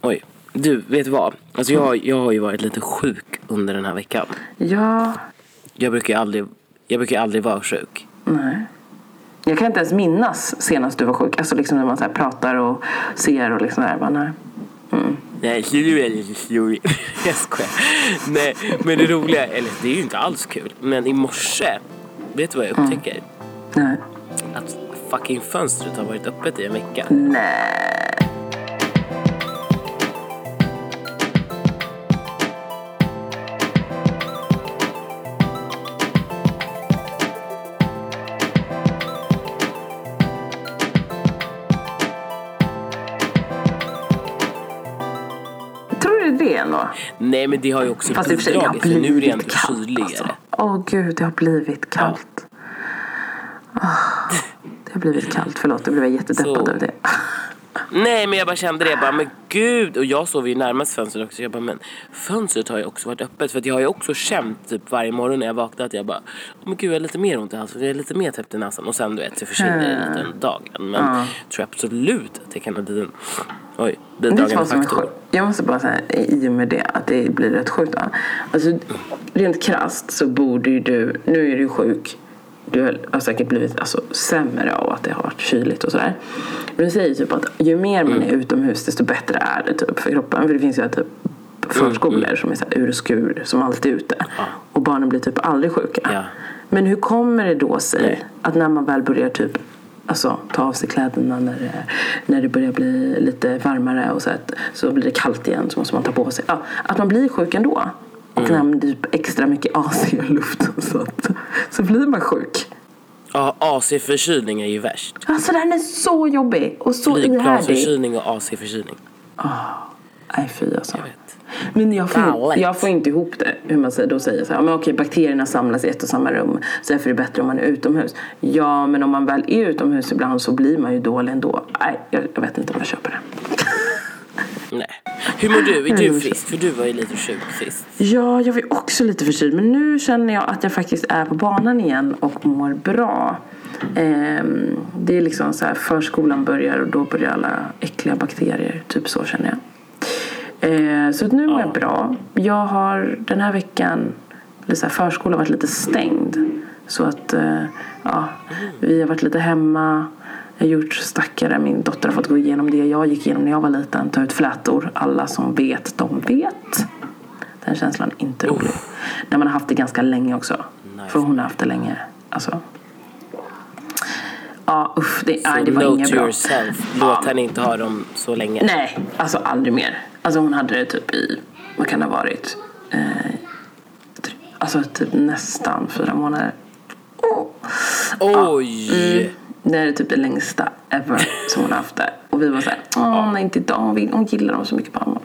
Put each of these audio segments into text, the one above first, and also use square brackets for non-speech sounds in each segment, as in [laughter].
Oj. Du, vet du vad? Alltså jag, jag har ju varit lite sjuk under den här veckan. Ja, Jag brukar ju aldrig, jag brukar aldrig vara sjuk. nej. Jag kan inte ens minnas senast du var sjuk. Alltså liksom när man så här pratar och ser och liksom där. Bara, nej. Mm. Nej, du är lite snorig. Jag skojar. Nej, men det roliga, eller det är ju inte alls kul. Men i morse, vet du vad jag upptäcker? Nej. Att fucking fönstret har varit öppet i en vecka. Nej. Nej, men det har ju också Fast för sig, det har bidragit. Nu är det ändå kallt kyligare. alltså. Åh gud, det har blivit kallt. Ah, det har blivit kallt, förlåt. Jag blev jättedeppad Så- över det. Nej men jag bara kände det, jag bara, men gud. Och jag sov ju närmast fönstret också. Jag bara, men fönstret har ju också varit öppet. För att jag har ju också känt typ varje morgon när jag vaknat att jag bara, oh, men gud jag har lite mer ont i halsen. Jag är lite mer täppt i näsan. Och sen du vet så försvinner det lite en dag. Men jag tror absolut att det kan ha blivit en, oj, bidragande faktor. Jag måste bara säga i och med det att det blir rätt sjukt. Va? Alltså, rent krasst så borde ju du, nu är du sjuk. Du har säkert blivit alltså, sämre av att det har varit kyligt och sådär. Men du säger typ att ju mer man är utomhus desto bättre är det typ för kroppen. För det finns ju typ förskolor som är så här ur och skur, som alltid är ute. Och barnen blir typ aldrig sjuka. Ja. Men hur kommer det då sig att när man väl börjar typ Alltså ta av sig kläderna när det, när det börjar bli lite varmare och så, att, så blir det kallt igen så måste man ta på sig. Ja, att man blir sjuk ändå. Och Mm. när man typ extra mycket AC i luften så, att, så blir man sjuk. Ja, AC-förkylning är ju värst. Alltså den är så jobbig och så ihärdig. Flygplansförkylning och AC-förkylning. Nej fy alltså. Jag vet. Men jag får, jag får inte ihop det. Hur man säger, då säger så här, men okej bakterierna samlas i ett och samma rum. Så därför är det bättre om man är utomhus. Ja men om man väl är utomhus ibland så blir man ju dålig ändå. Nej jag, jag vet inte om jag köper det. [laughs] Nej. Hur mår du? Är du frisk? För du var ju lite sjuk sist. Ja, jag var också lite förkyld. Men nu känner jag att jag faktiskt är på banan igen och mår bra. Ehm, det är liksom så här, förskolan börjar och då börjar alla äckliga bakterier. Typ så känner jag. Ehm, så nu mår jag bra. Jag har den här veckan, eller så här, förskolan varit lite stängd. Så att eh, ja, vi har varit lite hemma. Jag har gjort stackare. Min dotter har fått gå igenom det jag gick igenom när jag var liten. Ta ut flätor. Alla som vet, de vet. Den känslan är inte rolig. När man har haft det ganska länge också. Nej. För hon har haft det länge. Alltså. Ja, usch. Det, nej, det var inget bra. yourself. Låt henne inte ha dem så länge. Nej, alltså aldrig mer. Alltså hon hade det typ i, vad kan det ha varit? Eh, alltså typ nästan fyra månader. Oh. Oj! Mm. Det är typ det längsta ever som hon har haft det. Och vi var såhär, åh nej inte idag, hon, vill, hon gillar dem så mycket mamma.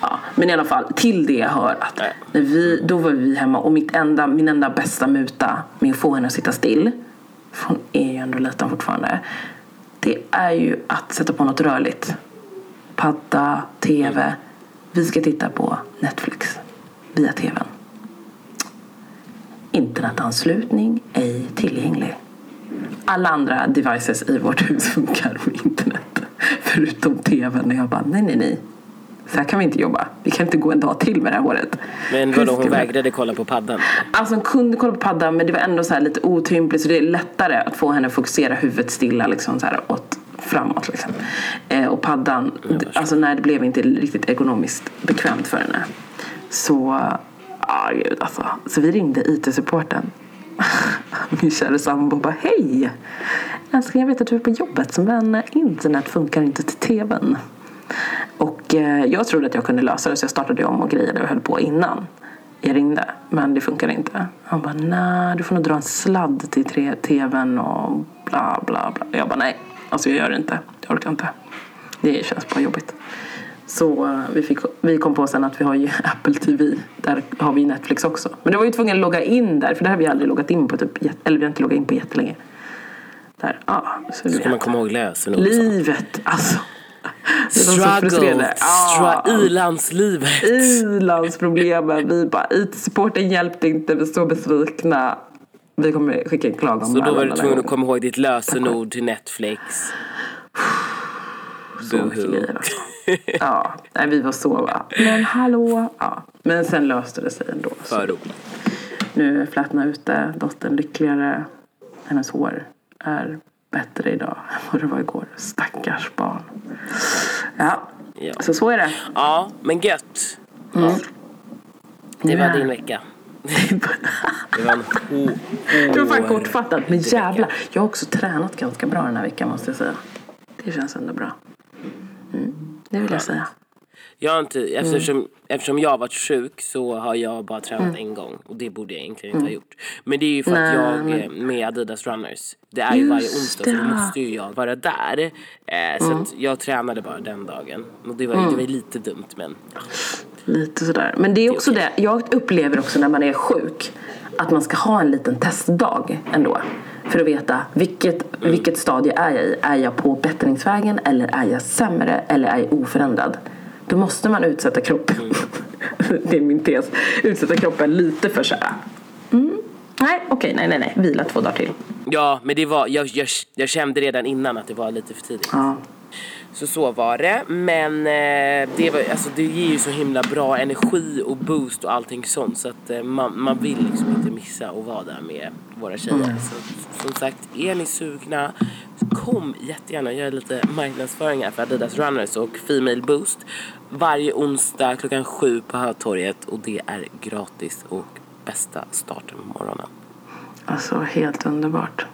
Ja, men i alla fall, till det hör att när vi, då var vi hemma och mitt enda, min enda bästa muta med att få henne att sitta still, för hon är ju ändå liten fortfarande, det är ju att sätta på något rörligt. Padda, TV. Vi ska titta på Netflix via TVn. Internetanslutning ej tillgänglig. Alla andra devices i vårt hus funkar med internet. Förutom tvn. Och jag bara, nej, nej, nej. Så här kan vi inte jobba. Vi kan inte gå en dag till med det här året. Men vadå, hon vägrade kolla på paddan? Alltså hon kunde kolla på paddan men det var ändå så här lite otympligt så det är lättare att få henne att fokusera huvudet stilla liksom så här åt framåt liksom. Eh, och paddan, alltså nej det blev inte riktigt ekonomiskt bekvämt för henne. Så, ja gud alltså. Så vi ringde IT-supporten. [laughs] Min kära sambo bara hej! Älskling jag vet att du är på jobbet men internet funkar inte till tvn. Och eh, jag trodde att jag kunde lösa det så jag startade om och grejade och höll på innan jag ringde. Men det funkar inte. Han bara, nej du får nog dra en sladd till tvn och bla bla bla. Jag bara, nej. Alltså jag gör det inte. Jag orkar inte. Det känns bara jobbigt. Så eh, vi, fick, vi kom på sen att vi har ju [laughs] Apple TV. Där har vi Netflix också. Men det var ju tvungen att logga in där. För det har vi aldrig loggat in på typ, eller vi har inte loggat in på jättelänge. Där, ja. Så Ska man komma ihåg lösenord. Livet, alltså. Struggle. I-landslivet. I-landsproblemen. Vi bara, IT-supporten hjälpte inte, vi är så besvikna. Vi kommer skicka en klagan. Så då var du tvungen att komma ihåg ditt lösenord till Netflix. [sighs] Grejer alltså. ja, nej, vi var så va. Men hallå. Ja. Men sen löste det sig ändå. För roligt. nu är flätorna ute, dottern lyckligare. Hennes hår är bättre idag än vad det var igår. Stackars barn. Ja, Ja. så så är det. Ja, men gött. Ja. Det var din vecka. Det var en ho- Det var fan kortfattat, men jävlar. Jag har också tränat ganska bra den här veckan måste jag säga. Det känns ändå bra. Mm, det vill jag säga. Jag har inte, Mm. eftersom, eftersom jag har varit sjuk så har jag bara tränat en gång och det borde jag egentligen inte ha gjort. Men det är ju för att Mm. Nej, jag eh, med Adidas Runners, det är ju varje onsdag så då det. måste ju jag vara där. Eh, så Mm. att jag tränade bara den dagen. Och det var, det var lite dumt men Lite sådär. Men det är också det, jag upplever också när man är sjuk att man ska ha en liten testdag ändå. För att veta vilket, vilket stadie är jag i. Är jag på bättringsvägen eller är jag sämre eller är jag oförändrad? Då måste man utsätta kroppen, [laughs] det är min tes, utsätta kroppen lite för såhär. Mm. Nej, okej, nej, nej, nej, vila två dagar till. ja, men det var, jag, jag, jag kände redan innan att det var lite för tidigt. Ja. Så så var det. Men eh, det, var, alltså, det ger ju så himla bra energi och boost och allting sånt. Så att eh, man, man vill liksom inte missa att vara där med våra tjejer. Så att, som sagt, är ni sugna, kom jättegärna och gör lite marknadsföring här för Adidas Runners och Female Boost. Varje onsdag klockan sju på Hötorget och det är gratis och bästa starten på morgonen. Alltså helt underbart.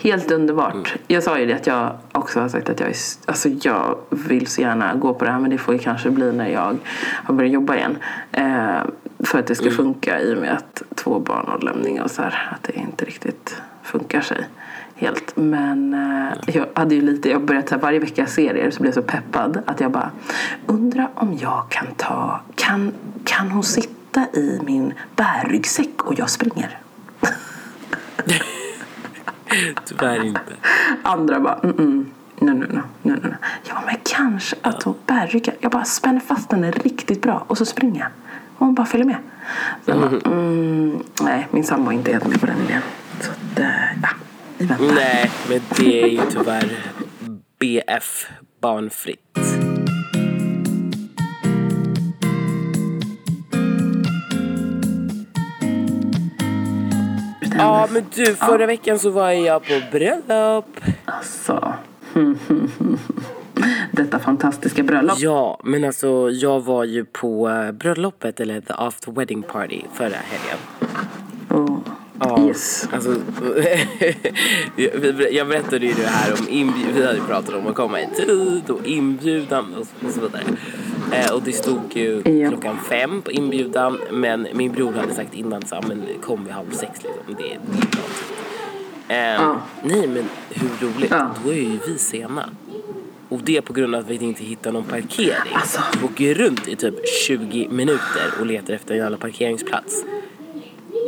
Helt underbart. Jag sa ju det att jag också har sagt att jag, är, alltså jag vill så gärna gå på det här men det får ju kanske bli när jag har börjat jobba igen. Eh, för att det ska funka i och med att två barn och lämning och så här. Att det inte riktigt funkar sig helt. Men eh, jag hade ju lite, jag börjat så här, varje vecka serier så blev jag så peppad att jag bara undrar om jag kan ta, kan, kan hon sitta i min bärryggsäck och jag springer? Tyvärr inte. Andra bara, mm, mm. No, no, no, no, no. Jag bara, men kanske att hon bärryggar. Jag bara spänner fast henne riktigt bra och så springer jag. Och hon bara följer med. Så jag bara, mm, nej, min sambo är inte helt med på den idén. Så att, eh, ja, vi väntar. Nej, men det är ju tyvärr BF barnfritt. Ja men du, förra veckan så var jag på bröllop. Alltså. [laughs] Detta fantastiska bröllop. Ja, men alltså jag var ju på eh, bröllopet eller the after wedding party förra helgen. Oh. Ja, Yes. alltså, [laughs] jag- berättade ju det här om inbjudan, vi hade pratat om att komma i tid och inbjudan och så vidare. Eh, och det stod ju Ja. klockan fem på inbjudan men min bror hade sagt innan så men kom vid halv sex liksom. Det, det är bra. Eh, Ja. Nej men hur roligt, Ja. då är ju vi sena. Och det på grund av att vi inte hittar någon parkering. Alltså. Vi åker runt i typ 20 minuter och letar efter en jävla parkeringsplats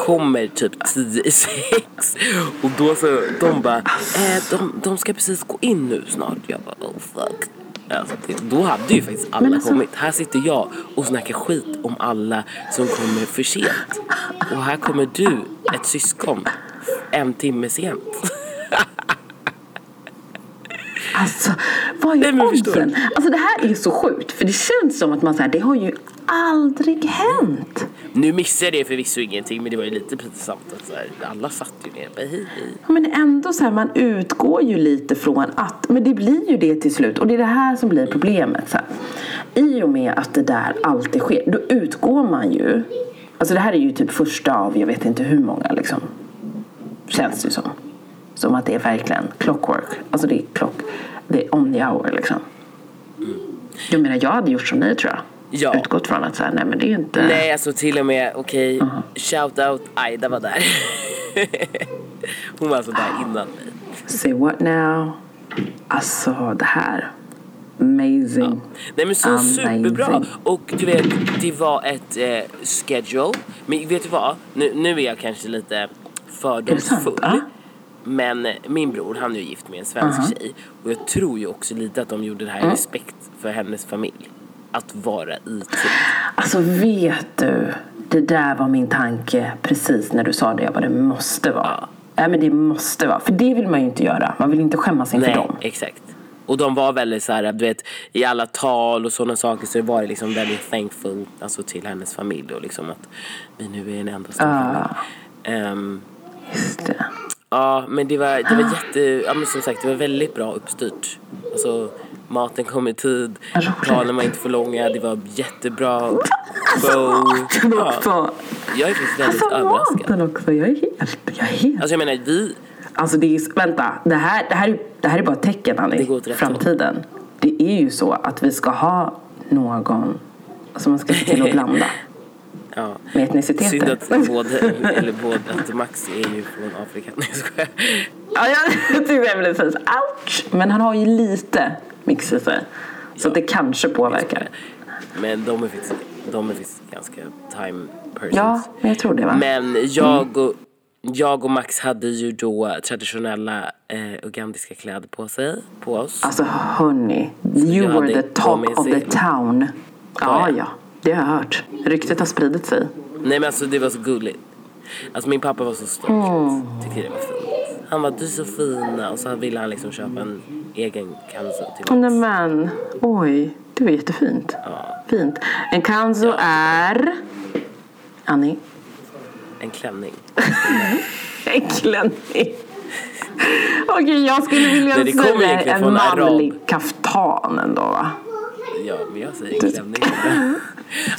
kommer typ 10 i 6 och då så, de bara, eh, de, de ska precis gå in nu snart. Jag bara, oh fuck. Alltså, då hade ju faktiskt alla alltså- kommit. Här sitter jag och snackar skit om alla som kommer för sent. Och här kommer du, ett syskon, en timme sent. Alltså, vad är oddsen? Alltså det här är så sjukt. För det känns som att man säger det har ju aldrig hänt. Nu missade jag förvisso ingenting men det var ju lite pinsamt att så här, alla satt ju ner hej hej. Men ändå så här, man utgår ju lite från att, men det blir ju det till slut. Och det är det här som blir problemet. Så här. I och med att det där alltid sker, då utgår man ju. Alltså det här är ju typ första av, jag vet inte hur många liksom. Känns det som. Som att det är verkligen clockwork. Alltså det är klock, det är on the hour liksom. Jag menar jag hade gjort som ni tror jag. Ja. Utgått från att så här, nej men det är inte. Nej alltså till och med, okej, shout out Aida var där. [laughs] Hon var alltså där innan mig. Say what now? Alltså det här. Amazing. Nej men så Amazing. superbra. Och du vet, det var ett eh, schedule. Men vet du vad? Nu, nu är jag kanske lite fördomsfull. Ja. Men min bror han är ju gift med en svensk tjej. Och jag tror ju också lite att de gjorde det här i respekt för hennes familj. Att vara i tid. Alltså vet du, det där var min tanke precis när du sa det. Jag bara, det måste vara. Ja. Nej men det måste vara. För det vill man ju inte göra. Man vill inte skämmas inför Nej, dem. exakt. Och de var väldigt så här, du vet, i alla tal och sådana saker så var det liksom väldigt thankful alltså till hennes familj och liksom att vi nu är en enda stor familj. Ehm, Just det. Ja, men det var, det var jätte, ja men som sagt det var väldigt bra uppstyrt. Alltså maten kom i tid, Roligt. talen var inte för långa, det var jättebra show. Maten också. jag är faktiskt väldigt Alltså överraskad. maten också. Jag är helt... Jag är helt... Alltså jag menar vi, Alltså det är, vänta, det här, det här, är, det här är bara ett tecken Det Annie. går åt rätt Framtiden. Det är ju så att vi ska ha någon som man ska se till att blanda [laughs] ja. med etniciteter. Synd att både, eller både att Max är ju från Afrika. Nej jag. Ja, [laughs] jag tyckte blev lite fint. Ouch! Men han har ju lite mix i sig. Så att det kanske påverkar. Men de är faktiskt, de är faktiskt ganska time persons. Ja, men jag tror det va? Men jag och, jag och Max hade ju då traditionella eh, ugandiska kläder på sig, på oss. Alltså hörni, you were the top of the town. Ja, Ja, ja. ja. Det har jag hört. Ryktet har spridit sig. Nej men alltså det var så gulligt. Alltså min pappa var så stolt. Mm. Tyckte det var fint. Han var du är så fina och så ville han liksom köpa en egen kanzu till Nej Max. men, oj. Det var jättefint. Fint. En kanzo är... Annie? En klänning. [laughs] En klänning. Okej, jag skulle vilja Nej, säga en från arab. manlig kaftan ändå va? Ja, men jag säger klänning. [laughs]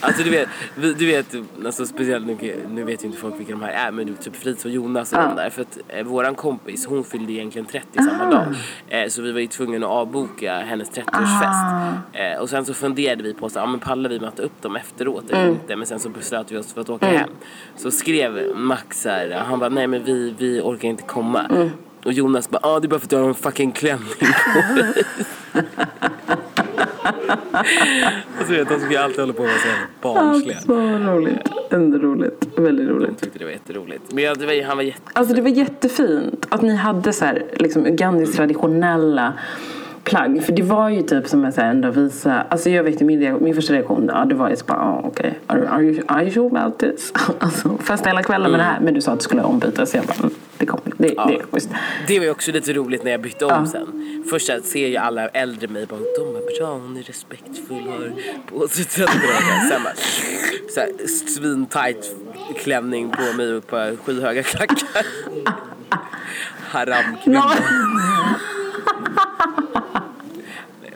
Alltså du vet, vi- du vet alltså, speciellt nu, nu vet ju inte folk vilka de här är men du, typ Fritz och Jonas och Ja. de där. För att eh, våran kompis hon fyllde egentligen 30 samma dag. Eh, så vi var ju tvungna att avboka hennes 30-årsfest. Eh, och sen så funderade vi på så, ja, men pallar vi möta upp dem efteråt eller inte? Men sen så beslöt vi oss för att åka hem. Så skrev Max här, han bara nej men vi, vi orkar inte komma. Och Jonas bara, ah, det är bara för att du har en fucking klänning på [laughs] dig. [laughs] Alltså vet, de ju alltid hålla på med så barnsliga. Så roligt. Ändå roligt. Väldigt De roligt. tyckte det var jätteroligt. Men jag, det var, han var jätte... Alltså det var jättefint att ni hade så här, liksom Ugandis traditionella plagg. För det var ju typ som här ändå visa, alltså jag vet min, min första reaktion, ja det var ju så bara, ah, okej, are, are, you, are you sure about this? [laughs] Alltså festa hela kvällen med det här. Men du sa att du skulle ombyta så jag bara, mm, det kommer, det, det är schysst. Det var ju också lite roligt när jag bytte om sen. Först så ser ju alla äldre mig bara, de är bra, hon är respektfull, har på sig tänder. [laughs] Sen bara, så här, svintajt klänning på mig och på skyhöga klackar. [laughs] Haramkvinna.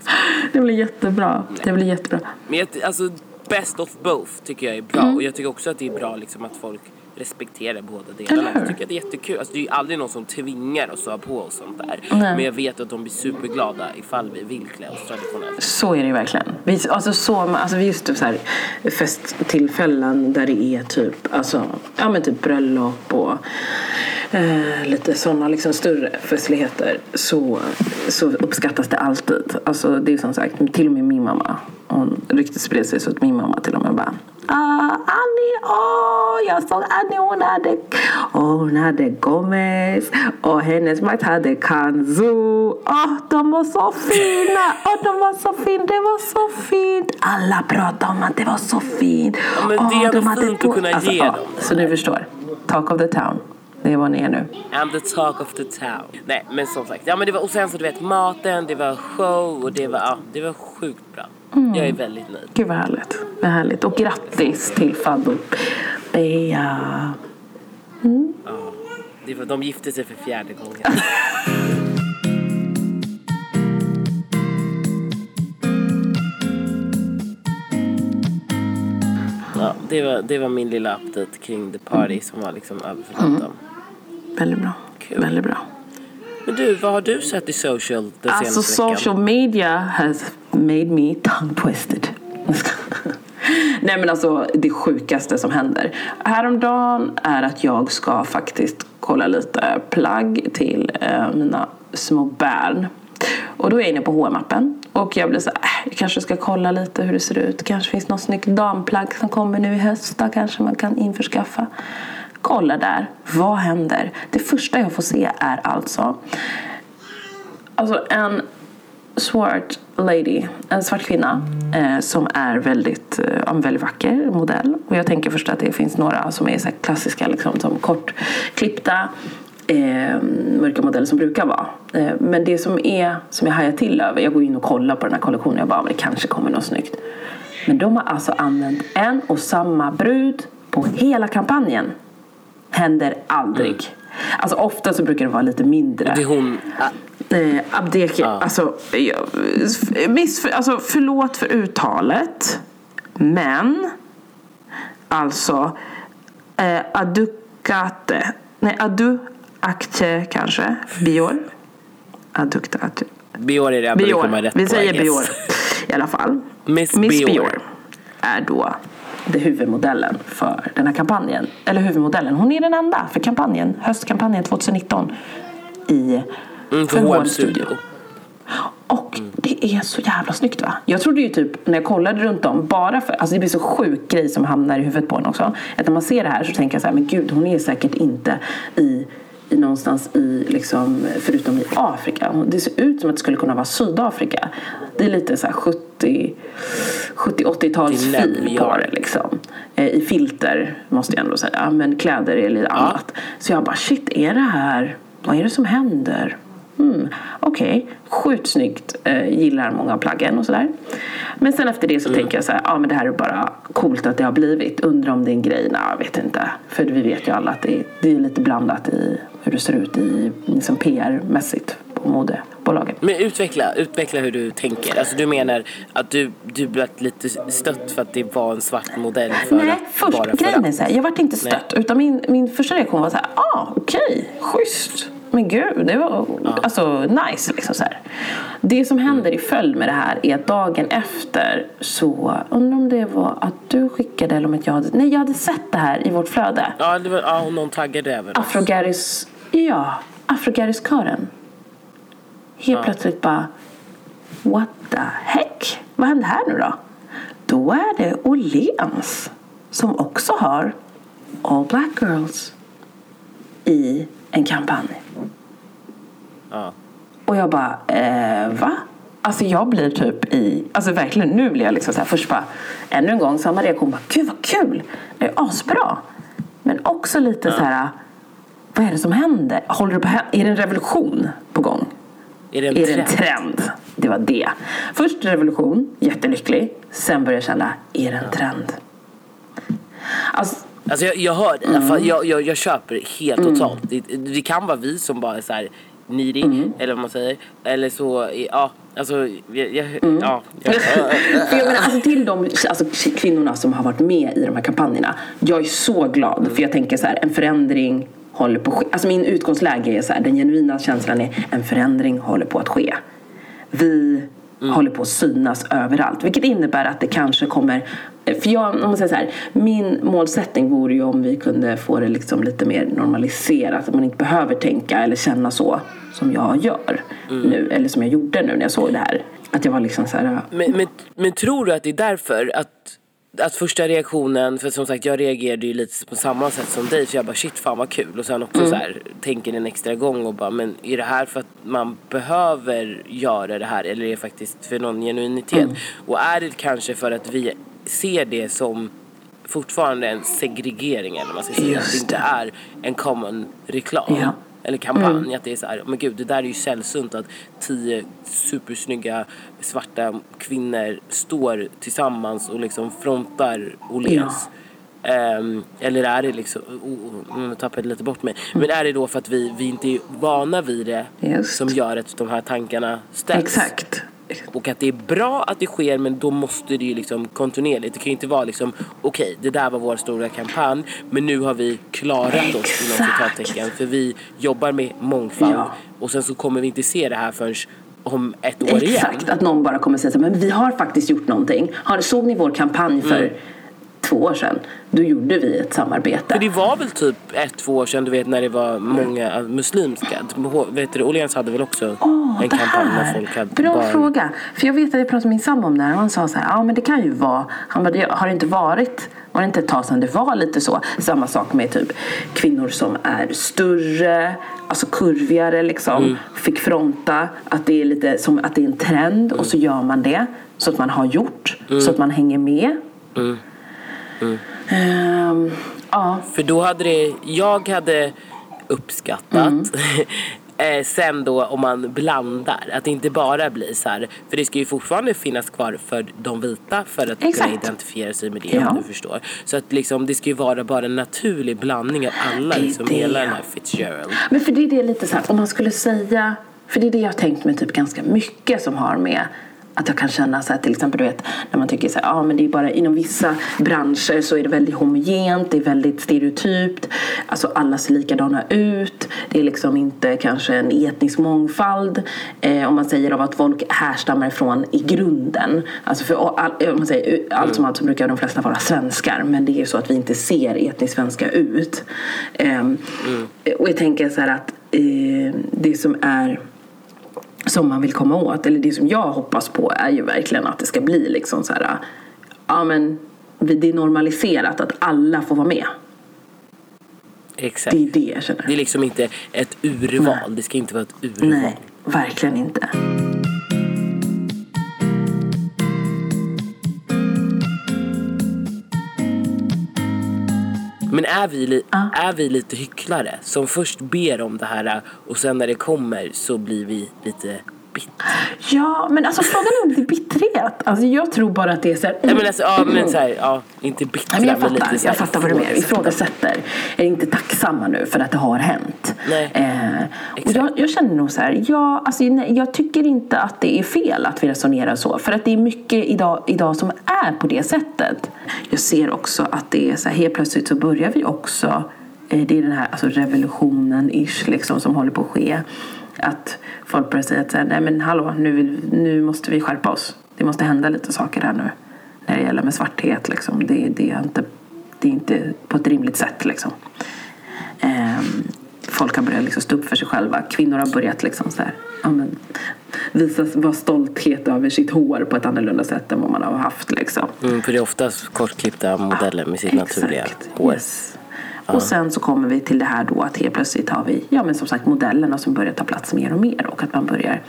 [laughs] Det blir jättebra. Det blir jättebra. Men jag, alltså best of both tycker jag är bra. Och jag tycker också att det är bra liksom att folk respekterar båda delarna. Jag tycker att det är jättekul. Alltså, det är ju aldrig någon som tvingar oss att ha på oss sånt där. Nej. Men jag vet att de blir superglada ifall vi vill klä oss traditionellt. Så är det ju verkligen. Vi, alltså, så, alltså, just typ så här festtillfällen där det är typ, alltså, ja, men typ bröllop och eh, lite sådana liksom större festligheter så, så uppskattas det alltid. Alltså, det är som sagt, till och med min mamma. Hon ryktet spred sig så att min mamma till och med bara Ah, Annie, åh, jag såg Annie, hon hade, åh, hon hade Gomez och hennes makt hade Kanzu. Åh, de var så fina, åh, de var så fina, det var så fint. Alla pratade om att det var så fint. Men det är de hade fint att kunna alltså, ge dem. Så ni förstår, talk of the town. Vad ni är nu. I'm the talk of the town. Nej men som sagt, ja men det var, och sen så du vet maten, det var show och det var, ja, det var sjukt bra. Jag är väldigt nöjd. Gud vad härligt. Vad härligt. Och grattis till Faddo. Bea. Det var, de gifte sig för fjärde gången. [laughs] Ja, det var, det var min lilla update kring the party som var liksom över förväntan. Väldigt bra. Kul. Väldigt bra. Men du, vad har du sett i social den Alltså senaste veckan? social media has made me tongue twisted. [laughs] Nej men alltså det sjukaste som händer häromdagen är att jag ska faktiskt kolla lite plagg till eh, mina små barn. Och då är jag inne på hm appen och jag blir så här, äh, jag kanske ska kolla lite hur det ser ut. kanske finns något snyggt damplagg som kommer nu i höst. Där kanske man kan införskaffa. Kolla där, vad händer? Det första jag får se är alltså Alltså en svart lady, en svart kvinna eh, som är väldigt, eh, en väldigt vacker modell. Och jag tänker först att det finns några som är så här klassiska, liksom, som kortklippta eh, mörka modeller som brukar vara. Eh, men det som är, som jag hajar till över, jag går in och kollar på den här kollektionen jag bara, men det kanske kommer något snyggt. Men de har alltså använt en och samma brud på hela kampanjen. Händer aldrig. Mm. Alltså ofta så brukar det vara lite mindre. Det är hon... Eh, Abdeki, ja. alltså, miss, alltså förlåt för uttalet. Men alltså eh, Adukate, nej Adu Akte kanske, Bior. Adukte Akte. Bior är det jag Bior. rätt Vi på, säger Bior i alla fall. [laughs] Miss, Miss Bior. Bior är då det huvudmodellen för den här kampanjen. Eller huvudmodellen, hon är den enda för kampanjen, höstkampanjen 2019 i mm, för HM Studio. Och mm. det är så jävla snyggt va? Jag trodde ju typ när jag kollade runt om bara för, alltså det blir så sjuk grej som hamnar i huvudet på en också. Att när man ser det här så tänker jag så här, men gud hon är säkert inte i i någonstans i, liksom, förutom i Afrika. Det ser ut som att det skulle kunna vara Sydafrika. Det är lite så 70, 80-tals fil på det liksom. Eh, I filter måste jag ändå säga. Men kläder är lite annat. Så jag bara shit, är det här, vad är det som händer? Mm, Okej, okay. sjukt snyggt. Eh, gillar många plaggen och sådär. Men sen efter det så mm. tänker jag så här, ja men det här är bara coolt att det har blivit. Undrar om det är en grej? Nej, jag vet inte. För vi vet ju alla att det är, det är lite blandat i hur det ser ut i liksom PR-mässigt på modebolagen. Men utveckla, utveckla hur du tänker. Alltså du menar att du, du blev lite stött för att det var en svart modell? För Nej, först, bara grejen är så här, jag vart inte stött. Nej. Utan min, min första reaktion var så här, ah okej, okay, schysst men gud, det var ja. alltså nice. Liksom så här. Det som händer i följd med det här är att dagen efter så, undrar om det var att du skickade eller om att jag hade, nej jag hade sett det här i vårt flöde. Ja, det var, ja någon taggade även Afrogaris, ja, Afrogaris-kören. Helt ja. plötsligt bara, what the heck? Vad hände här nu då? Då är det Åhléns som också har All Black Girls i en kampanj. Ja. Och jag bara, eh, va? Alltså jag blir typ i, alltså verkligen nu blir jag liksom så här, först bara, ännu en gång samma reaktion, bara, gud vad kul, det är asbra. Men också lite ja. så här, vad är det som händer? Håller det på, är det en revolution på gång? Är det en, är trend? Det en trend? Det var det. Först revolution, jättelycklig. Sen började jag känna, är det en trend? Alltså, Alltså jag, jag hör dig, mm. jag, jag, jag köper helt mm. totalt. Det, det kan vara vi som bara är så här needy, mm. eller vad man säger. Eller så, ja, alltså, jag, jag, mm. ja. Jag, [laughs] för jag menar, alltså till de alltså, kvinnorna som har varit med i de här kampanjerna. Jag är så glad, mm. för jag tänker så här, en förändring håller på att ske. Alltså min utgångsläge är så här, den genuina känslan är en förändring håller på att ske. Vi mm. håller på att synas överallt. Vilket innebär att det kanske kommer för jag, om man säger så här, min målsättning vore ju om vi kunde få det liksom lite mer normaliserat. Att man inte behöver tänka eller känna så som jag gör mm. nu. Eller som jag gjorde nu när jag såg det här. Att jag var liksom så här, men, men, men tror du att det är därför att att första reaktionen, för som sagt jag reagerade ju lite på samma sätt som dig för jag bara shit fan vad kul och sen också mm. så här, tänker en extra gång och bara men är det här för att man behöver göra det här eller är det faktiskt för någon genuinitet? Mm. Och är det kanske för att vi ser det som fortfarande en segregering eller man ska säga. Att det inte är en common reklam. Ja. Eller kampanj. Mm. Att det är så här, men gud det där är ju sällsynt att tio supersnygga svarta kvinnor står tillsammans och liksom frontar Åhléns. Ja. Um, eller är det liksom, oh, nu tappade lite bort mig. Men är det då för att vi, vi inte är vana vid det Just. som gör att de här tankarna ställs? Exakt. Och att det är bra att det sker men då måste det ju liksom kontinuerligt. Det kan ju inte vara liksom okej okay, det där var vår stora kampanj men nu har vi klarat oss inom citattecken för vi jobbar med mångfald ja. och sen så kommer vi inte se det här förrän om ett år Exakt, igen. Exakt, att någon bara kommer säga så men vi har faktiskt gjort någonting. Har, såg ni vår kampanj för mm två år sedan. Då gjorde vi ett samarbete. För det var väl typ ett, två år sedan du vet när det var många muslimska. Vet du, Åhléns hade väl också oh, en kampanj när folk hade Bra barn. fråga. För jag vet att jag pratade med min sambo om det här och han sa så här, ja men det kan ju vara, han bara, det har det inte varit var det inte ett tag sedan det var lite så. Samma sak med typ kvinnor som är större, alltså kurvigare liksom. Mm. Fick fronta. Att det är lite som att det är en trend mm. och så gör man det. Så att man har gjort. Mm. Så att man hänger med. Mm. Mm. Um, ja. För då hade det, jag hade uppskattat. [laughs] Eh, sen då om man blandar, att det inte bara blir så här, för det ska ju fortfarande finnas kvar för de vita för att Exakt. kunna identifiera sig med det Ja. om du förstår. Så att liksom, det ska ju vara bara en naturlig blandning av alla, liksom, det. hela den här Fitzgerald. Men för det är det lite så här, om man skulle säga, för det är det jag har tänkt mig typ ganska mycket som har med att jag kan känna så här, till exempel du vet när man tycker så här, ja men det är bara inom vissa branscher så är det väldigt homogent, det är väldigt stereotypt, alltså alla ser likadana ut, det är liksom inte kanske en etnisk mångfald eh, om man säger av att folk härstammar ifrån i grunden, alltså för all, om man säger allt som allt så brukar de flesta vara svenskar men det är ju så att vi inte ser etniskt svenska ut. Ehm, Och jag tänker så här att eh, det som är som man vill komma åt, eller det som jag hoppas på är ju verkligen att det ska bli liksom så här, ja men det är normaliserat att alla får vara med. Exakt. Det är det jag känner. Det är liksom inte ett urval, det ska inte vara ett urval. Nej, verkligen inte. Men är vi, li- är vi lite hycklare? Som först ber om det här och sen när det kommer så blir vi lite bittra? Ja, men alltså frågan är om det är bitterhet. Alltså jag tror bara att det är så här, Nej men alltså, ja men så här, ja, inte bittra Ja, men jag men fattar, lite så här jag fattar vad du menar. Ifrågasätter. Är inte tacksamma nu för att det har hänt. Nej. Eh, och jag, jag känner nog så här, ja, alltså, nej, jag tycker inte att det är fel att vi resonerar så. För att det är mycket idag, idag som är på det sättet. Jag ser också att det är så här, helt plötsligt så börjar vi också, eh, det är den här alltså, revolutionen-ish liksom, som håller på att ske. Att folk börjar säga att så här, nej men hallå, nu, nu måste vi skärpa oss. Det måste hända lite saker här nu. När det gäller med svarthet liksom. Det, det, är, inte, det är inte på ett rimligt sätt liksom. Ehm, folk har börjat liksom stå upp för sig själva. Kvinnor har börjat liksom så här, ja, men, visa vara stolthet över sitt hår på ett annorlunda sätt än vad man har haft. Liksom. Mm, för det är oftast kortklippta modeller med sitt naturliga Exakt, hår. yes. Och sen så kommer vi till det här då att helt plötsligt har vi, ja men som sagt modellerna som börjar ta plats mer och mer och att man börjar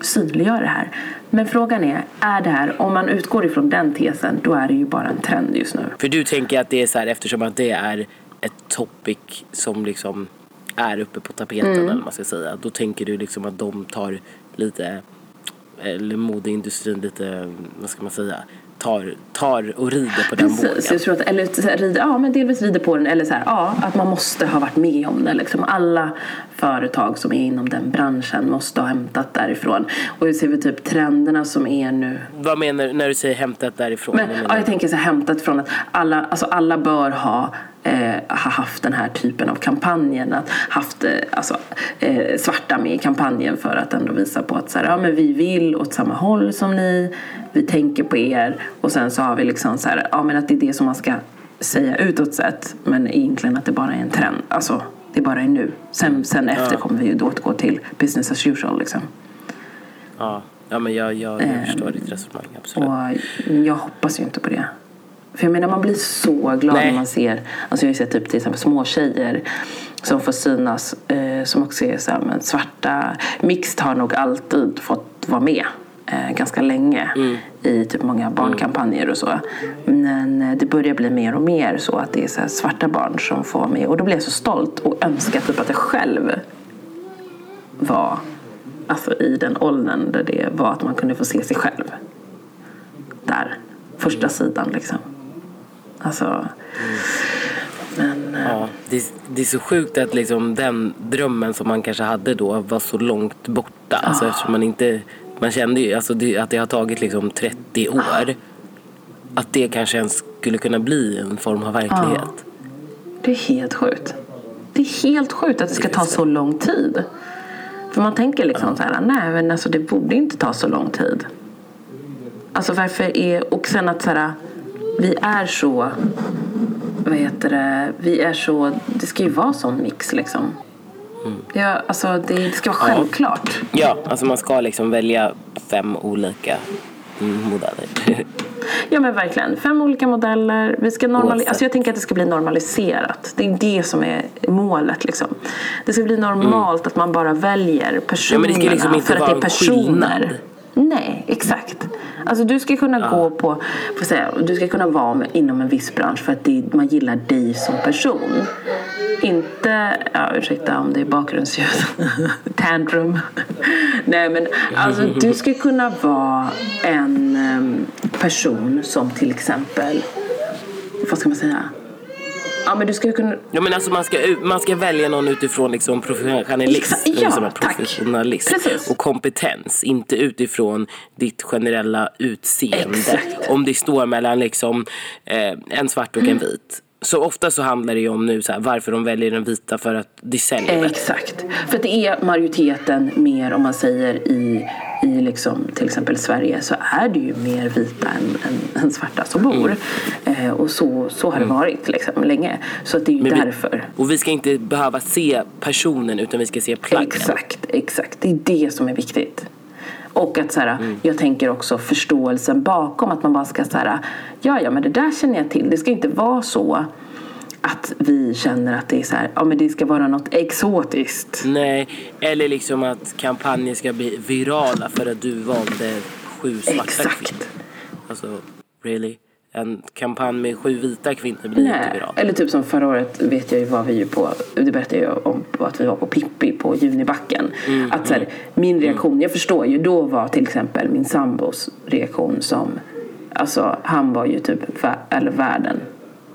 synliggöra det här. Men frågan är, är det här, om man utgår ifrån den tesen, då är det ju bara en trend just nu. För du tänker att det är så här eftersom att det är ett topic som liksom är uppe på tapeten Mm. eller vad man ska säga. Då tänker du liksom att de tar lite, eller modeindustrin lite, vad ska man säga, tar, tar och rider på den Precis, vågen. jag tror att, eller så här, rider, ja men delvis rider på den eller så här, ja att man måste ha varit med om det liksom. Alla företag som är inom den branschen måste ha hämtat därifrån. Och jag ser vi typ trenderna som är nu Vad menar du när du säger hämtat därifrån? Men, ja, jag tänker så här, hämtat från att alla, alltså alla bör ha, eh, ha haft den här typen av kampanjen. Att haft eh, alltså, eh, svarta med i kampanjen för att ändå visa på att så här, ja, men vi vill åt samma håll som ni. Vi tänker på er. Och sen så har vi liksom så här, ja, men att det är det som man ska säga utåt sett. Men egentligen att det bara är en trend. Alltså, det bara är nu. Sen, sen efter kommer vi ju då återgå till business as usual. Liksom. Ja, ja men jag, jag, Ehm, jag förstår ditt resonemang, absolut. Och jag hoppas ju inte på det. För jag menar man blir så glad Nej. när man ser, alltså jag har sett typ till exempel små tjejer som får synas eh, som också är så här, men svarta. Mixed har nog alltid fått vara med eh, ganska länge i typ många barnkampanjer och så. Men eh, det börjar bli mer och mer så att det är så här svarta barn som får vara med och då blir jag så stolt och önskar typ att jag själv var alltså i den åldern där det var att man kunde få se sig själv. Där, första sidan liksom. Alltså, men... eh, Ja, det, är- det är så sjukt att liksom den drömmen som man kanske hade då var så långt borta. Alltså eftersom man inte, man kände ju alltså det, att det har tagit liksom 30 år. Att det kanske ens skulle kunna bli en form av verklighet. Det är helt sjukt. Det är helt sjukt att det ska ta så lång tid. För man tänker liksom så här, nej men alltså det borde inte ta så lång tid. Alltså varför är, och sen att så här, vi är så, vad heter det, vi är så, det ska ju vara sån mix liksom. Ja, alltså det, det ska vara självklart. Ja, alltså man ska liksom välja fem olika mm, modeller. [laughs] Ja men verkligen. Fem olika modeller. Vi ska normali- alltså jag tänker att det ska bli normaliserat. Det är det som är målet. Liksom. Det ska bli normalt att man bara väljer personerna Mm. Ja, liksom för att det är personer. skillnad. Nej, exakt. Alltså du ska kunna gå på, får säga, du ska kunna vara med, inom en viss bransch för att det, man gillar dig som person. inte, ja ursäkta om det är bakgrundsljud, [laughs] tantrum. Nej men alltså du ska kunna vara en em, person som till exempel, vad ska man säga? Ja men du ska kunna, Ja, men alltså man, ska, man ska välja någon utifrån liksom professionalism, ja, liksom professionalism Precis. och kompetens. Inte utifrån ditt generella utseende. Exakt. Om det står mellan liksom, eh, en svart och en vit. Så ofta så handlar det ju om nu så här, varför de väljer den vita för att det säljer. Exakt. För det är majoriteten mer om man säger i, i liksom, till exempel Sverige så är det ju mer vita än, än, än svarta som bor. Eh, och så, så har det varit liksom, länge. Så det är ju Men vi- därför. Och vi ska inte behöva se personen utan vi ska se plaggen. Exakt, exakt. Det är det som är viktigt. Och att så här, jag tänker också förståelsen bakom att man bara ska så här, ja ja men det där känner jag till. Det ska inte vara så att vi känner att det är så här, ja men det ska vara något exotiskt. Nej, eller liksom att kampanjer ska bli virala för att du valde sju svarta Exakt. Alltså, really? En kampanj med sju vita kvinnor blir inte Nej. viral. Eller typ som förra året vet jag ju var vi på, det berättade jag om att vi var på Pippi på Junibacken. Mm, att så här, min reaktion, jag förstår ju, då var till exempel min sambos reaktion som, alltså han var ju typ, eller världen,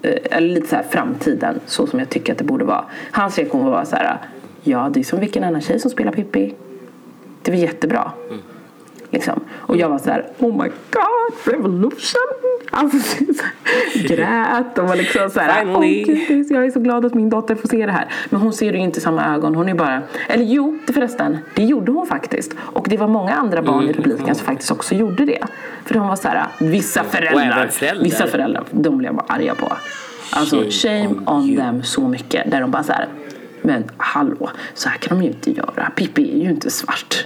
eh, eller lite så här framtiden, så som jag tycker att det borde vara. Hans reaktion var så här, ja det är som vilken annan tjej som spelar Pippi. Det var jättebra. Mm. Liksom. Och jag var så här, oh my god, revolution! Alltså, här, grät och var liksom så här, Finally. gud, jag är så glad att min dotter får se det här. Men hon ser det ju inte i samma ögon, hon är bara, eller jo, det förresten, det gjorde hon faktiskt. Och det var många andra barn Mm. i publiken som faktiskt också gjorde det. För de var så här, vissa föräldrar, föräldrar. vissa föräldrar, de blev jag bara arga på. Alltså Shame shame on on them så mycket. Där de bara så här, men hallå, så här kan de ju inte göra. Pippi är ju inte svart.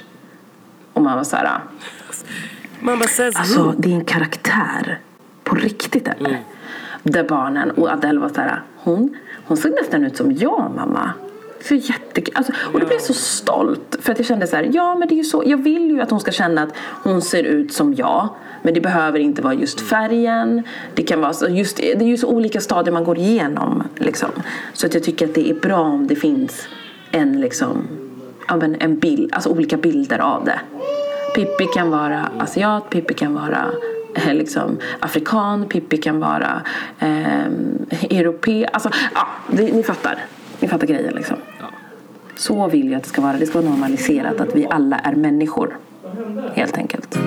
Och man var så här, Man bara says Alltså det är en karaktär. På riktigt eller? Mm. Där barnen, och Adele var såhär, hon, hon såg nästan ut som jag mamma. Så jättekul. Alltså, och då blev jag så stolt. För att jag kände så här, ja men det är ju så. Jag vill ju att hon ska känna att hon ser ut som jag. Men det behöver inte vara just färgen. Det kan vara så, just, det är ju så olika stadier man går igenom. Liksom. Så att jag tycker att det är bra om det finns en liksom, ja, men en bild, alltså olika bilder av det. Pippi kan vara asiat, Pippi kan vara eh, liksom, afrikan, Pippi kan vara eh, europe. Alltså, ja, det, ni fattar. Ni fattar grejen liksom. Så vill jag att det ska vara. Det ska vara normaliserat att vi alla är människor. Helt enkelt.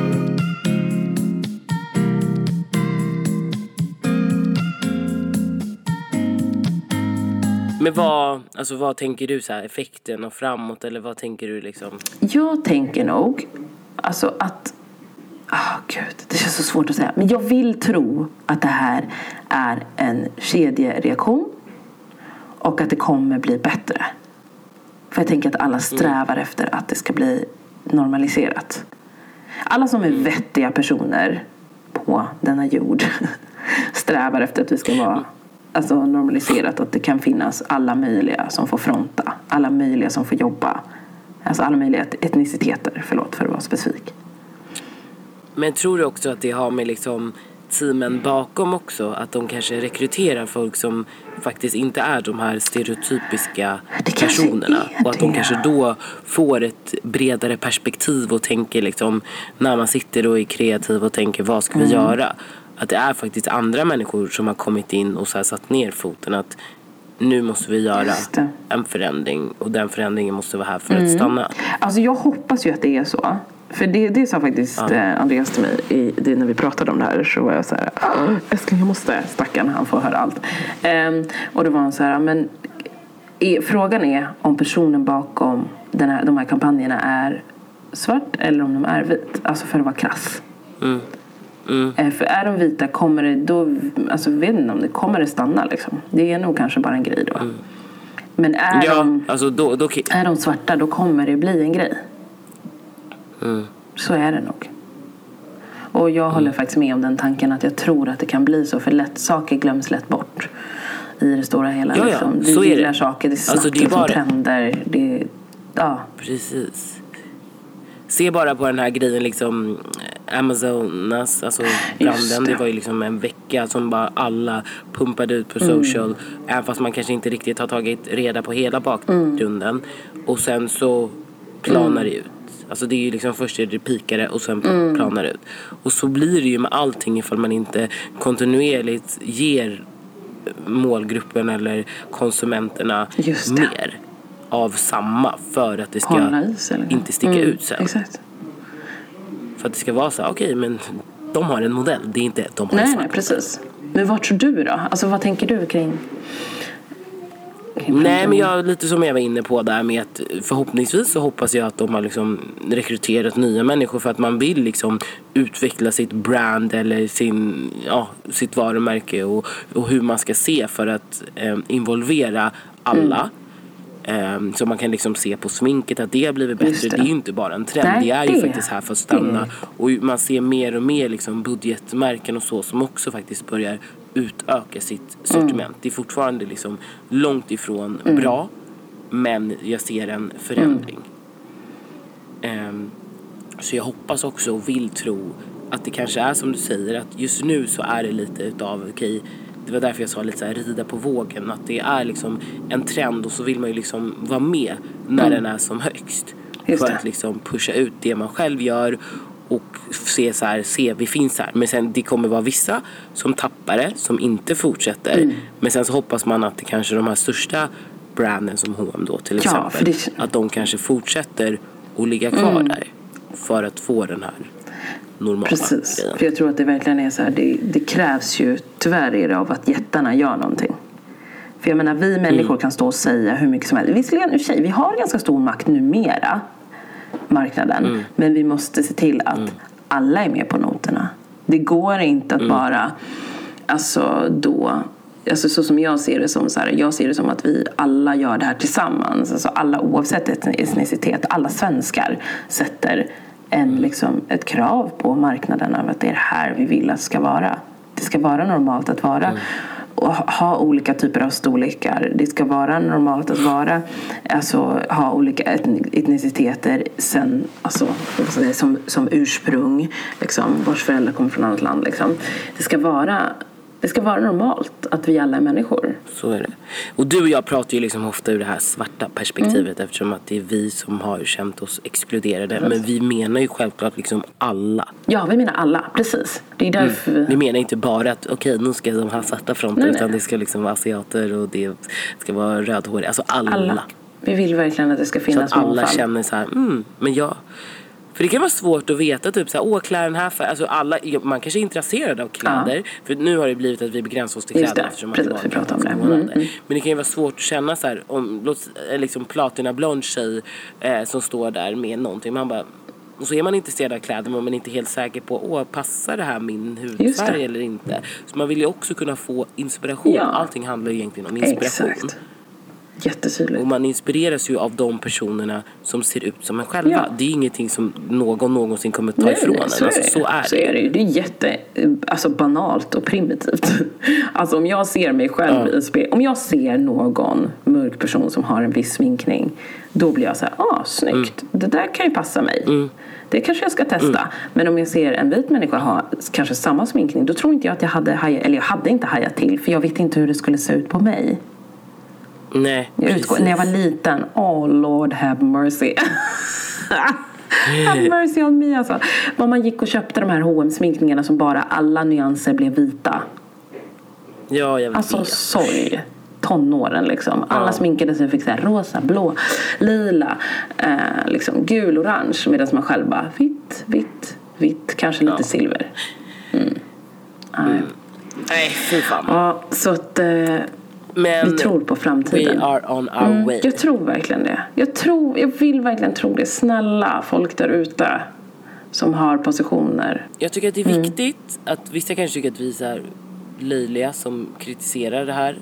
Men vad, alltså, vad tänker du så här, effekten och framåt eller vad tänker du liksom? Jag tänker nog alltså att Ah, gud, det känns så svårt att säga. Men jag vill tro att det här är en kedjereaktion och att det kommer bli bättre. För jag tänker att alla strävar efter att det ska bli normaliserat. Alla som är vettiga personer på denna jord [laughs] strävar efter att vi ska vara alltså, normaliserat. Att det kan finnas alla möjliga som får fronta. Alla möjliga som får jobba. Alltså alla möjliga etniciteter, förlåt för att vara specifik. Men tror du också att det har med liksom teamen bakom också? Att de kanske rekryterar folk som faktiskt inte är de här stereotypiska personerna. Och att de kanske då får ett bredare perspektiv och tänker liksom när man sitter och är kreativ och tänker vad ska vi Mm. göra? Att det är faktiskt andra människor som har kommit in och så satt ner foten att nu måste vi göra en förändring och den förändringen måste vara här för Mm. att stanna. Alltså jag hoppas ju att det är så. För det, det sa faktiskt eh, Andreas till mig i, det, när vi pratade om det här. Så var jag så här, "Ah, älskling jag måste, stackarn han får höra allt. Ehm, och då var han så här, men är, frågan är om personen bakom den här, de här kampanjerna är svart eller om de är vit. Alltså för att vara krass. Mm. Mm. Eh, för är de vita kommer det, då, alltså vet inte om det kommer det stanna liksom. Det är nog kanske bara en grej då. Men är, Mm. Ja, de, alltså då, då, är de svarta då kommer det bli en grej. mm. Så är det nog. Och jag håller faktiskt med om den tanken att jag tror att det kan bli så. För lätt saker glöms lätt bort. I det stora hela. Ja, ja, liksom. Vi så är det. gillar saker, det är snabbt Alltså, det är liksom, bara- trender. Det, ja. Precis. Se bara på den här grejen liksom Amazonas, alltså branden, det. det. var ju liksom en vecka som bara alla pumpade ut på social. Även fast man kanske inte riktigt har tagit reda på hela bakgrunden. Och sen så planar det ut. Alltså det är ju liksom först är det pikare och sen planar det ut. Och så blir det ju med allting ifall man inte kontinuerligt ger målgruppen eller konsumenterna mer av samma för att det ska inte sticka ut sen. Exakt. För att det ska vara så här, okej men de har en modell, det är inte de har en Nej, svart nej, precis. Men vad tror du då? Alltså vad tänker du kring? Nej men jag, lite som jag var inne på där med att förhoppningsvis så hoppas jag att de har liksom rekryterat nya människor för att man vill liksom utveckla sitt brand eller sin, ja, sitt varumärke och, och hur man ska se för att eh, involvera alla. Eh, så man kan liksom se på sminket att det har blivit bättre. Det. det. är ju inte bara en trend. Nej, det är ju det- faktiskt här för att stanna. Och man ser mer och mer liksom budgetmärken och så som också faktiskt börjar utöka sitt sortiment. Det är fortfarande liksom långt ifrån bra. Men jag ser en förändring. Ehm, så jag hoppas också och vill tro att det kanske är som du säger att just nu så är det lite utav okej det var därför jag sa lite så här rida på vågen att det är liksom en trend och så vill man ju liksom vara med när den är som högst. Just för det. att liksom pusha ut det man själv gör och se så här, se vi finns här. Men sen det kommer vara vissa som tappar det, som inte fortsätter. Mm. Men sen så hoppas man att det kanske de här största branden som H&M då till exempel. det- Att de kanske fortsätter att ligga kvar Mm. där. För att få den här normala Precis. grejen. För jag tror att det verkligen är så här, det, det krävs ju tyvärr är det av att jättarna gör någonting. För jag menar, vi människor Mm. kan stå och säga hur mycket som helst. Visserligen, i och för sig, vi har ganska stor makt numera, marknaden. Mm. Men vi måste se till att alla är med på noterna. Det går inte Mm. att bara, alltså då, alltså så som jag ser det som så här, jag ser det som att vi alla gör det här tillsammans. Alltså alla oavsett etnicitet, alla svenskar sätter en, liksom, ett krav på marknaden av att det är det här vi vill att det ska vara. Det ska vara normalt att vara mm. och ha- olika typer av storlekar. Det ska vara normalt att vara, alltså ha olika etniciteter sen, alltså, som, som ursprung, liksom, vars föräldrar kommer från annat land. Liksom. Det, ska vara, det ska vara normalt att vi alla är människor. Så är det. Och du och jag pratar ju liksom ofta ur det här svarta perspektivet Mm. eftersom att det är vi som har känt oss exkluderade. Men vi menar ju självklart liksom alla. Ja, vi menar alla, precis. Det är därför vi... Vi menar inte bara att okej nu ska de ha svarta fronter Nej, nej. utan det ska liksom vara asiater och det ska vara rödhåriga. Alltså alla. alla. Vi vill verkligen att det ska Så finnas att alla mångfald. känner så här, mm, men jag... För det kan vara svårt att veta typ så här, åh klär den här färgen. Alltså alla, man kanske är intresserad av kläder. För nu har det blivit att vi begränsar oss till kläder det, eftersom precis, att vi pratar om det. ganska månader. Mm, Men det kan ju vara svårt att känna så här, om låt, eh, liksom platina blond tjej eh, som står där med någonting. Man bara, och så är man intresserad av kläder men man är inte helt säker på, åh passar det här min hudfärg eller inte? Så man vill ju också kunna få inspiration. Ja. Allting handlar ju egentligen om inspiration. Exakt. Jättetydligt. Och man inspireras ju av de personerna som ser ut som en själva. Ja. Det är ingenting som någon någonsin kommer ta ifrån en. så Alltså, det. så är så det. är det ju. Det är jätte, alltså banalt och primitivt. [laughs] Alltså om jag ser mig själv i spel, om jag ser någon mörk person som har en viss sminkning, då blir jag så här, ah snyggt, Mm. det där kan ju passa mig. Det kanske jag ska testa. Men om jag ser en vit människa ha kanske samma sminkning, då tror inte jag att jag hade hajat, eller jag hade inte hajat till, för jag vet inte hur det skulle se ut på mig. Nej, Jag utgår, när jag var liten, oh lord have mercy. have mercy on me alltså. Vad man gick och köpte de här hm sminkningarna som bara alla nyanser blev vita. Ja, jag vet Alltså sorg. Tonåren liksom. Alla sminkade sig och fick så här rosa, blå, lila, eh, liksom gul, orange. Medan man själv bara vitt, vitt, vitt, kanske lite Ja. silver. Mm. Nej. Nej, fy fan. Ja, så att eh, Men vi tror på framtiden. we are on our Mm, way. Jag tror verkligen det. Jag, tror, jag vill verkligen tro det. Snälla folk där ute som har positioner. Jag tycker att det är Mm. viktigt att vissa kanske tycker att vi är så här löjliga som kritiserar det här.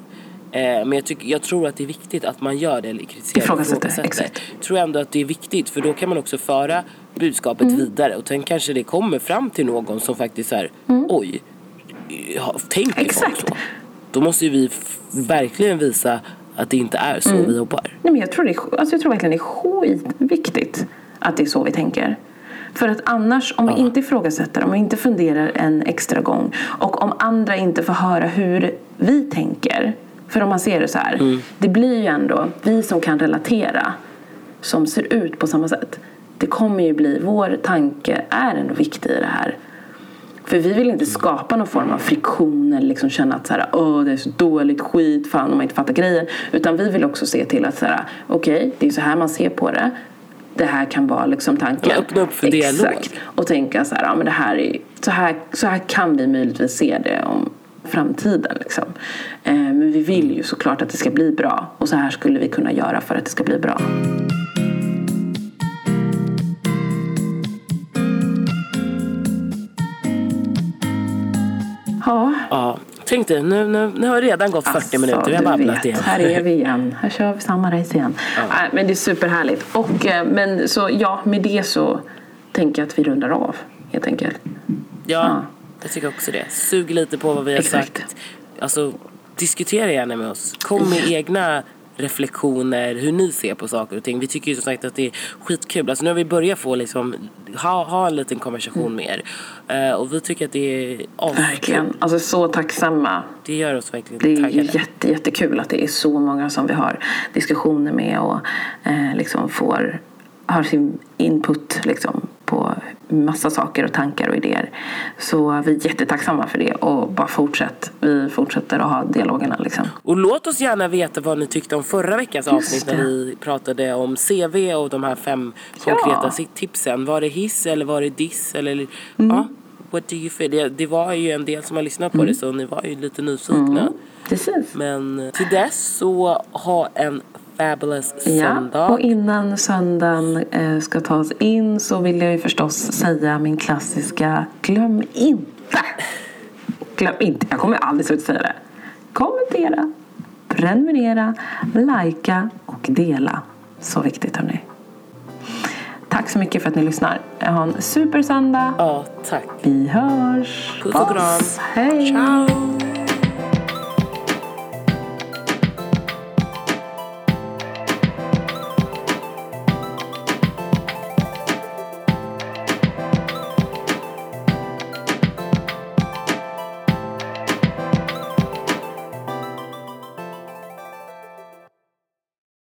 Eh, men jag, tycker, jag tror att det är viktigt att man gör det eller kritiserar Ifrågasätter, exakt. Jag tror ändå att det är viktigt för då kan man också föra budskapet Mm. vidare och sen kanske det kommer fram till någon som faktiskt är oj, ja, tänker folk Mm. Exakt. så? Då måste ju vi verkligen visa att det inte är så Mm. vi jobbar. Nej, men jag, tror det, är- alltså jag tror verkligen det är skitviktigt att det är så vi tänker. För att annars, om vi inte ifrågasätter, om vi inte funderar en extra gång och om andra inte får höra hur vi tänker. För om man ser det så här, Mm. det blir ju ändå vi som kan relatera som ser ut på samma sätt. Det kommer ju bli, vår tanke är ändå viktig i det här. För vi vill inte skapa någon form av friktion eller liksom känna att så här, Åh, det är så dåligt, skit, fan om man inte fattar grejen. Utan vi vill också se till att så här, okej, det är så här man ser på det. Det här kan vara liksom tanken. Ja, öppna upp för dialog. Exakt. Och tänka så här, ja men det här är, så här, så här kan vi möjligtvis se det om framtiden liksom. Eh, men vi vill ju såklart att det ska bli bra. Och så här skulle vi kunna göra för att det ska bli bra. Tänk dig, nu, nu, nu har det redan gått 40 minuter. Vi har Alltså, babblat vet, igen. Här är vi igen. Här kör vi samma race igen. Nej, men det är superhärligt. Och, eh, men så ja, med det så tänker jag att vi rundar av helt enkelt. Ja, jag tycker också det. Sug lite på vad vi har Exakt. sagt. Alltså, diskutera gärna med oss. Kom med egna reflektioner, hur ni ser på saker och ting. Vi tycker ju som sagt att det är skitkul. Alltså nu har vi börjat få liksom, ha, ha en liten konversation med er. Eh, och vi tycker att det är askul. Verkligen. Alltså så tacksamma. Det gör oss verkligen Det är taggade. jätte, jättekul att det är så många som vi har diskussioner med och eh, liksom får, har sin input liksom, på massa saker och tankar och idéer. Så vi är jättetacksamma för det och bara fortsätt. Vi fortsätter att ha dialogerna liksom. Och låt oss gärna veta vad ni tyckte om förra veckans avsnitt när vi pratade om CV och de här fem konkreta si- tipsen. Var det hiss eller var det diss? Eller, Mm. ja, what do you feel? Det, det var ju en del som har lyssnat på Mm. det så ni var ju lite nyfikna. Precis. Men till dess så ha en fabulous Ja, söndag. och innan söndagen eh, ska tas in så vill jag ju förstås säga min klassiska glöm inte. Glöm inte, jag kommer aldrig sluta säga det. Kommentera, prenumerera, likea och dela. Så viktigt hörni. Tack så mycket för att ni lyssnar. Ha en supersöndag. Ja, tack. Vi hörs. Puss och kram. Hej. Ciao!